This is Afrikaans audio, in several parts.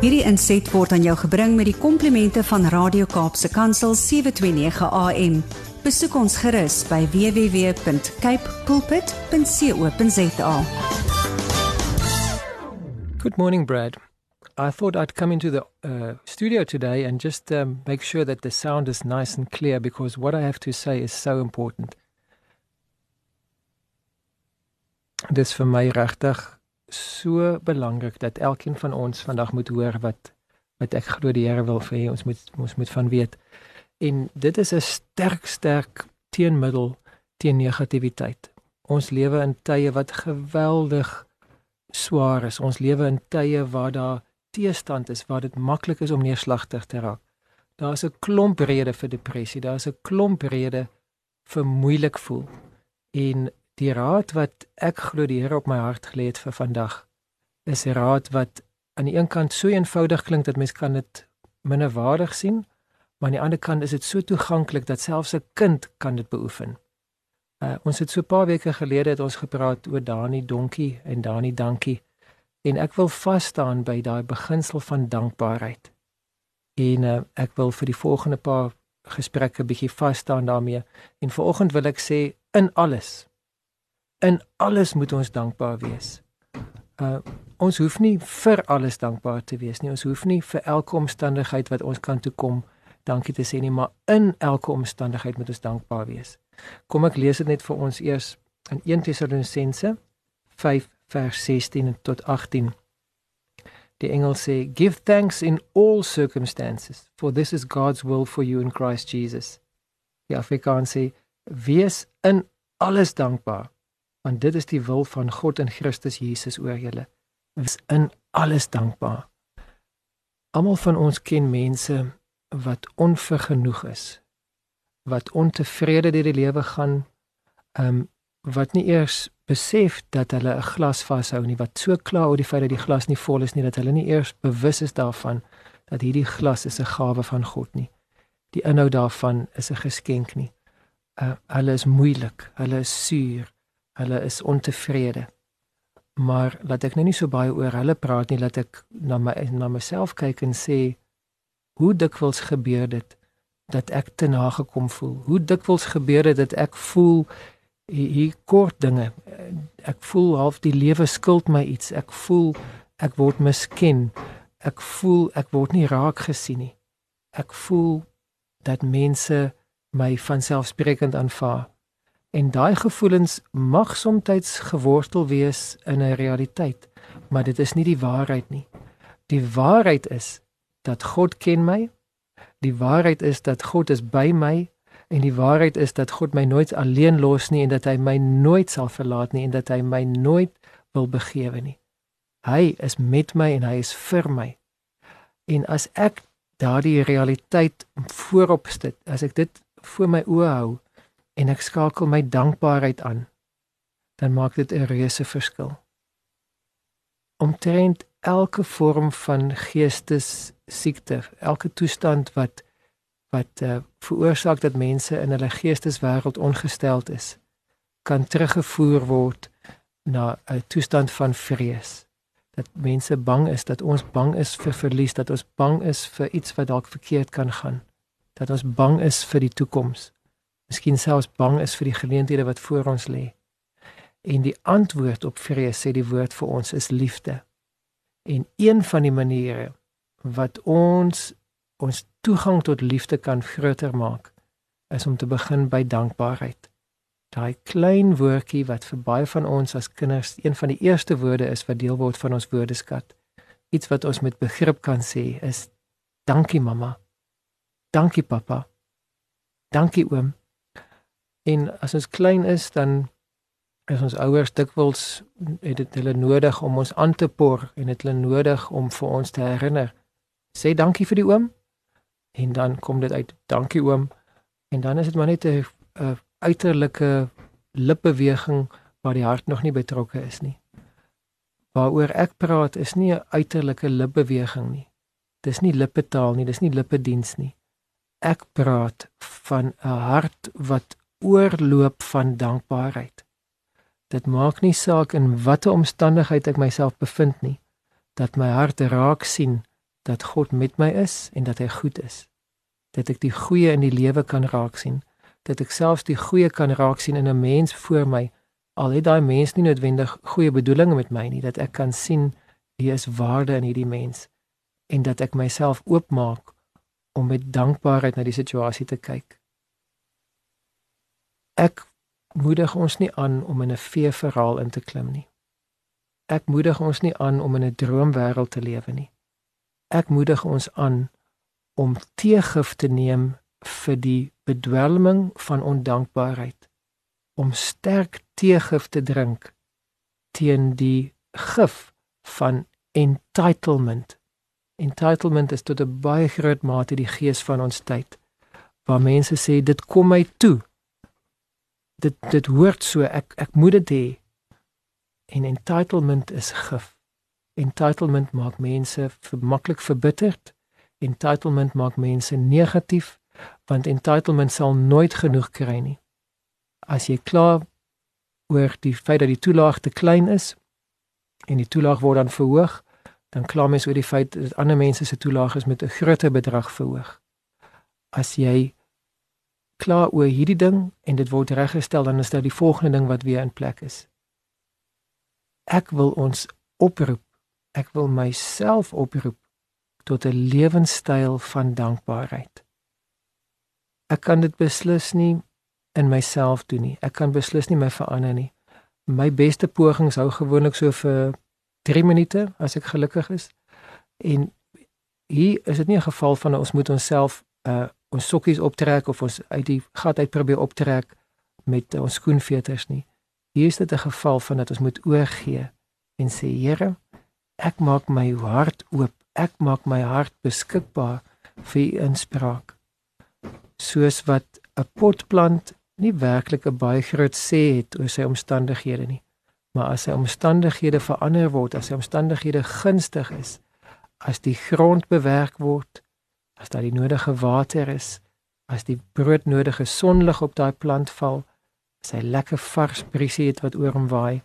Hierdie inset word aan jou gebring met die komplimente van Radio Kaapse Kansel 729 AM. Besoek ons gerus by www.cape pulpit.co.za. Good morning, Brad. I thought I'd come into the uh, studio today and just um, make sure that the sound is nice and clear because what I have to say is so important. Dis vir my regtig so belangrik dat elkeen van ons vandag moet hoor wat wat ek glo die Here wil vir hê ons moet ons moet van weet. En dit is 'n sterk sterk teenmiddel teen negativiteit. Ons lewe in tye wat geweldig swaar is. Ons lewe in tye waar daar teestand is, waar dit maklik is om neerslagtig te raak. Daar's 'n klomp redes vir depressie, daar's 'n klomp redes vir moeilik voel. En die raad wat ek glo die Here op my hart gelê het vir vandag is 'n raad wat aan die een kant so eenvoudig klink dat mens kan dit minderwaardig sien, maar aan die ander kant is dit so toeganklik dat selfs 'n kind kan dit beoefen. Uh, ons het so 'n paar weke gelede het ons gepraat oor Dani Donkie en Dani Dankie en ek wil vas staan by daai beginsel van dankbaarheid. En uh, ek wil vir die volgende paar gesprekke bietjie vas staan daarmee en vanoggend wil ek sê in alles in alles moet ons dankbaar wees. Uh ons hoef nie vir alles dankbaar te wees nie. Ons hoef nie vir elke omstandigheid wat ons kan toe kom dankie te sê nie, maar in elke omstandigheid moet ons dankbaar wees. Kom ek lees dit net vir ons eers in 1 Tessalonisense 5 vers 16 tot 18. Die engel sê give thanks in all circumstances for this is God's will for you in Christ Jesus. Die Afrikaans sê wees in alles dankbaar want dit is die wil van God in Christus Jesus oor julle. Wees in alles dankbaar. Almal van ons ken mense wat onvergenoeg is, wat ontevrede deur die lewe gaan, ehm um, wat nie eers besef dat hulle 'n glas vashou nie, wat so kla oor die feit dat die glas nie vol is nie, dat hulle nie eers bewus is daarvan dat hierdie glas is 'n gawe van God nie. Die inhoud daarvan is 'n geskenk nie. Uh, hulle is moeilik, hulle is suur, hulle is ontevrede. Maar laat ek nou nie so baie oor hulle praat nie, laat ek na my na myself kyk en sê hoe dikwels gebeur dit dat ek te nagekom voel. Hoe dikwels gebeur dit dat ek voel hier kort dinge. Ek voel half die lewe skuld my iets. Ek voel ek word misken. Ek voel ek word nie raak gesien nie. Ek voel dat mense my van selfsprekend aanvaar. En daai gevoelens mag soms gewortel wees in 'n realiteit, maar dit is nie die waarheid nie. Die waarheid is dat God ken my. Die waarheid is dat God is by my en die waarheid is dat God my nooit alleen los nie en dat hy my nooit sal verlaat nie en dat hy my nooit wil begewe nie. Hy is met my en hy is vir my. En as ek daardie realiteit voorop sit, as ek dit voor my oë hou, en ek skakel my dankbaarheid aan, dan maak dit 'n reuse verskil. Omtrent elke vorm van geestesiekte, elke toestand wat wat uh, veroorsaak dat mense in hulle geesteswêreld ongesteld is, kan teruggevoer word na 'n toestand van vrees. Dat mense bang is, dat ons bang is vir verlies, dat ons bang is vir iets wat dalk verkeerd kan gaan, dat ons bang is vir die toekoms miskien selfs bang is vir die geleenthede wat voor ons lê. En die antwoord op vrees sê die woord vir ons is liefde. En een van die maniere wat ons ons toegang tot liefde kan groter maak is om te begin by dankbaarheid. Daai klein woordjie wat vir baie van ons as kinders een van die eerste woorde is wat deel word van ons woordeskat. Iets wat ons met begrip kan sê is dankie mamma. Dankie pappa. Dankie oom. En as ons klein is, dan is ons ouers dikwels het dit hulle nodig om ons aan te por en het hulle nodig om vir ons te herinner. Sê dankie vir die oom. En dan kom dit uit dankie oom. En dan is dit maar net 'n uiterlike lipbeweging waar die hart nog nie betrokke is nie. Waaroor ek praat is nie 'n uiterlike lipbeweging nie. Dis nie lippetaal nie, dis nie lippediens nie. Ek praat van 'n hart wat oorloop van dankbaarheid. Dit maak nie saak in watter omstandigheid ek myself bevind nie, dat my hart raak sien dat God met my is en dat hy goed is. Dat ek die goeie in die lewe kan raak sien, dat ek selfs die goeie kan raak sien in 'n mens voor my al het daai mens nie noodwendig goeie bedoelings met my nie dat ek kan sien hier is waarde in hierdie mens en dat ek myself oopmaak om met dankbaarheid na die situasie te kyk. Ek moedig ons nie aan om in 'n vee verhaal in te klim nie. Ek moedig ons nie aan om in 'n droomwêreld te lewe nie. Ek moedig ons aan om teëgif te neem vir die bedwelming van ondankbaarheid om sterk teegif te drink teen die gif van entitlement. Entitlement is tot 'n baie groot mate die gees van ons tyd waar mense sê dit kom my toe. Dit dit hoort so ek ek moet dit hê. En entitlement is gif. Entitlement maak mense maklik verbitterd. Entitlement maak mense negatief want entitlement sal nooit genoeg kry nie. As jy klaar oor die feit dat die toelaag te klein is en die toelaag word dan verhoog, dan kla mens oor die feit dat ander mense se toelaag is met 'n groter bedrag verhoog. As jy kla oor hierdie ding en dit word reggestel, dan is dit die volgende ding wat weer in plek is. Ek wil ons oproep. Ek wil myself oproep tot 'n lewenstyl van dankbaarheid. Ek kan dit beslis nie in myself doen nie. Ek kan beslis nie my verander nie. My beste pogings hou gewoonlik so vir 3 minute as ek gelukkig is. En hier is dit nie 'n geval van ons moet onsself uh ons sokkies optrek of ons uit die gat uit probeer optrek met ons skoenveters nie. Hier is dit 'n geval van dat ons moet oorgee en sê Here, ek maak my hart oop. Ek maak my hart beskikbaar vir u inspraak. Soos wat 'n potplant nie werklik 'n baie groot sê het oor sy omstandighede nie. Maar as sy omstandighede verander word, as sy omstandighede gunstig is, as die grond bewerk word, as daar die nodige water is, as die broodnodige sonlig op daai plant val, as hy lekker vars briesie het wat oor hom waai,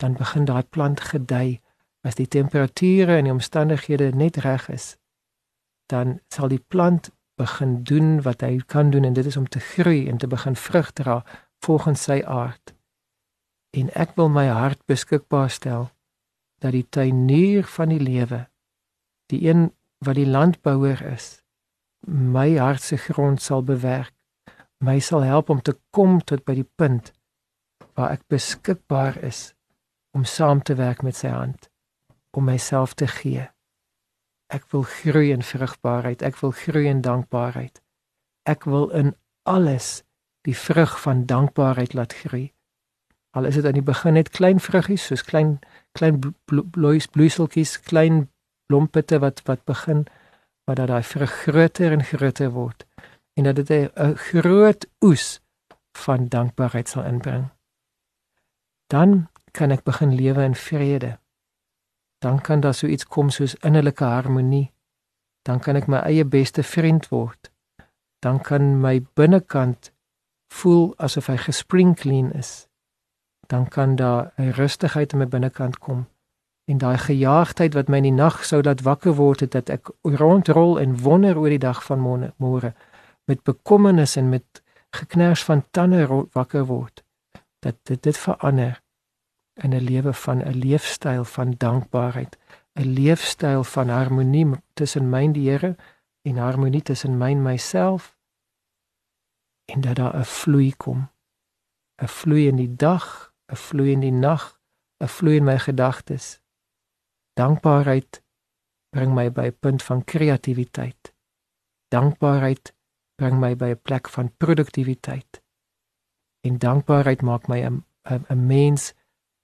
dan begin daai plant gedei. As die temperature en die omstandighede net reg is, dan sal die plant begin doen wat hy kan doen en dit is om te groei en te begin vrug dra volgens sy aard. En ek wil my hart beskikbaar stel dat die tuinier van die lewe, die een wat die landbouer is, my hart se grond sal bewerk, my sal help om te kom tot by die punt waar ek beskikbaar is om saam te werk met sy hand om myself te gee Ek wil groei in vrugbaarheid. Ek wil groei in dankbaarheid. Ek wil in alles die vrug van dankbaarheid laat groei. Al is dit aan die begin net klein vruggies, soos klein klein bloeis bloeiseltjies, klein blompitte wat wat begin, maar dat daai vrug groter en groter word en dat dit 'n groot oes van dankbaarheid sal inbring. Dan kan ek begin lewe in vrede dan kan daar so iets kom soos innerlike harmonie. Dan kan ek my eie beste vriend word. Dan kan my binnekant voel asof hy gesprinklin is. Dan kan daar 'n rustigheid in my binnekant kom. En daai gejaagdheid wat my in die nag sou laat wakker word het dat ek rondrol en wonder oor die dag van môre met bekommernis en met geknars van tande wakker word dat dit dit verander in 'n lewe van 'n leefstyl van dankbaarheid, 'n leefstyl van harmonie tussen my en die Here en harmonie tussen my en myself en dat daar 'n vloei kom. 'n Vloei in die dag, 'n vloei in die nag, 'n vloei in my gedagtes. Dankbaarheid bring my by 'n punt van kreatiwiteit. Dankbaarheid bring my by 'n plek van produktiwiteit. En dankbaarheid maak my 'n 'n mens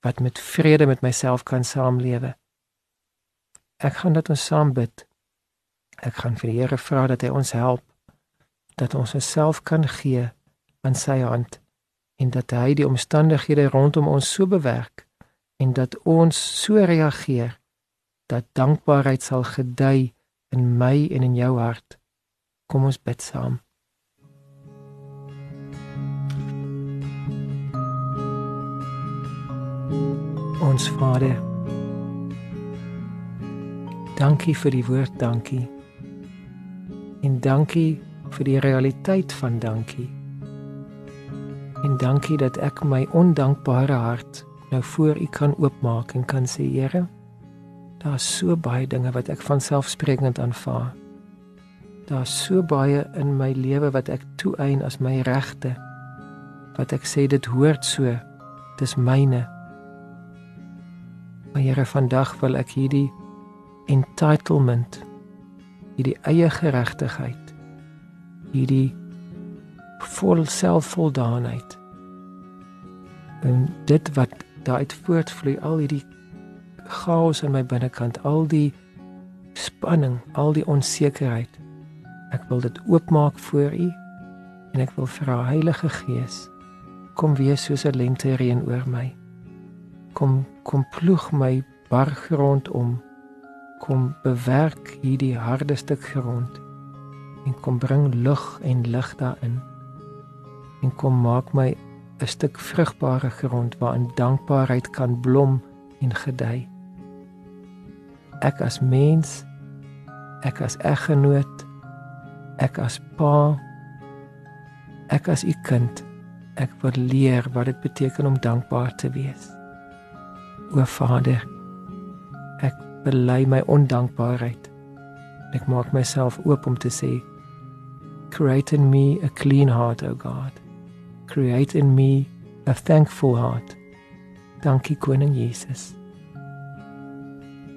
wat met vrede met myself kan saamlewe. Ek gaan dat ons saam bid. Ek gaan vir die Here vra dat hy ons help dat ons onsself kan gee aan sy hand en dat hy die omstandighede rondom ons so bewerk en dat ons so reageer dat dankbaarheid sal gedei in my en in jou hart. Kom ons bid saam. Ons Vader. Dankie vir die woord dankie. En dankie vir die realiteit van dankie. En dankie dat ek my ondankbare hart nou voor U kan oopmaak en kan sê Here, daar's so baie dinge wat ek van selfsprekend aanvaar. Daar's so baie in my lewe wat ek toeëien as my regte. Wat ek sê dit hoort so. Dis myne. Maar Here, vandag wil ek hierdie entitlement, hierdie eie geregtigheid, hierdie vol selfvoldaanheid en dit wat daaruit voortvloei al hierdie chaos in my binnekant al die spanning al die onsekerheid. Ek wil dit oopmaak voor u en ek wil vra Heilige Gees kom wees soos 'n lente reën oor my. Kom kom ploeg my bar grond om. Kom bewerk hierdie harde stuk grond en kom bring lug en lig daarin. En kom maak my 'n stuk vrugbare grond waarin dankbaarheid kan blom en gedei. Ek as mens, ek as eggenoot, ek as pa, ek as u kind, ek wil leer wat dit beteken om dankbaar te wees. O Vader, ek bely my ondankbaarheid. Ek maak myself oop om te sê, create in me a clean heart, O God create in me a thankful heart. Dankie koning Jesus.